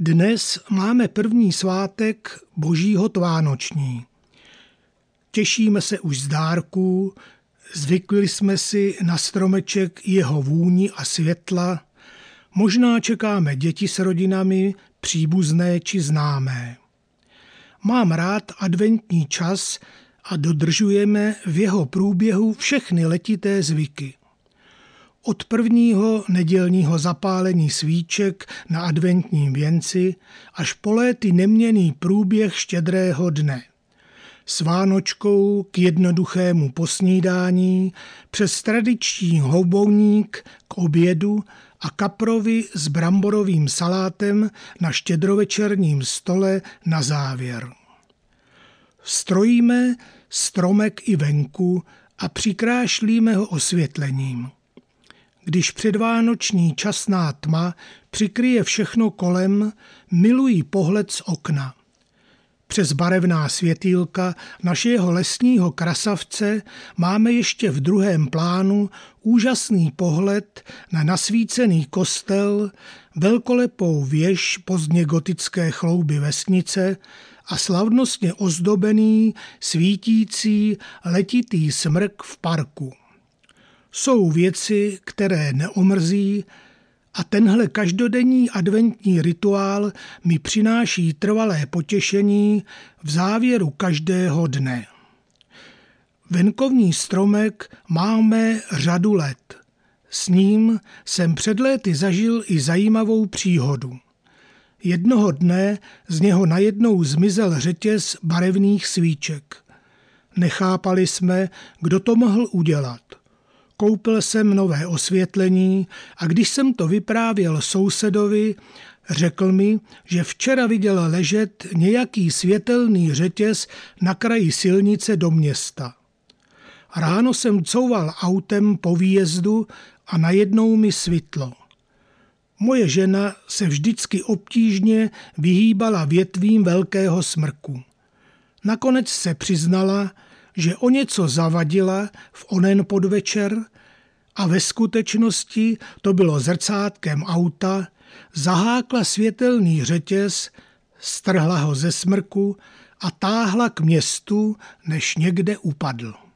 Dnes máme první svátek Božího tvánoční. Těšíme se už z dárků, zvykli jsme si na stromeček jeho vůni a světla, možná čekáme děti s rodinami, příbuzné či známé. Mám rád adventní čas a dodržujeme v jeho průběhu všechny letité zvyky. Od prvního nedělního zapálení svíček na adventním věnci až po léty neměný průběh štědrého dne. S Vánočkou k jednoduchému posnídání, přes tradiční houbouník k obědu a kaprovi s bramborovým salátem na štědrovečerním stole na závěr. Strojíme stromek i venku a přikrášlíme ho osvětlením když předvánoční časná tma přikryje všechno kolem, milují pohled z okna. Přes barevná světýlka našeho lesního krasavce máme ještě v druhém plánu úžasný pohled na nasvícený kostel, velkolepou věž pozdně gotické chlouby vesnice a slavnostně ozdobený, svítící, letitý smrk v parku. Jsou věci, které neomrzí a tenhle každodenní adventní rituál mi přináší trvalé potěšení v závěru každého dne. Venkovní stromek máme řadu let. S ním jsem před léty zažil i zajímavou příhodu. Jednoho dne z něho najednou zmizel řetěz barevných svíček. Nechápali jsme, kdo to mohl udělat. Koupil jsem nové osvětlení a když jsem to vyprávěl sousedovi, řekl mi, že včera viděl ležet nějaký světelný řetěz na kraji silnice do města. Ráno jsem couval autem po výjezdu a najednou mi svitlo. Moje žena se vždycky obtížně vyhýbala větvím velkého smrku. Nakonec se přiznala, že o něco zavadila v onen podvečer a ve skutečnosti to bylo zrcátkem auta, zahákla světelný řetěz, strhla ho ze smrku a táhla k městu, než někde upadl.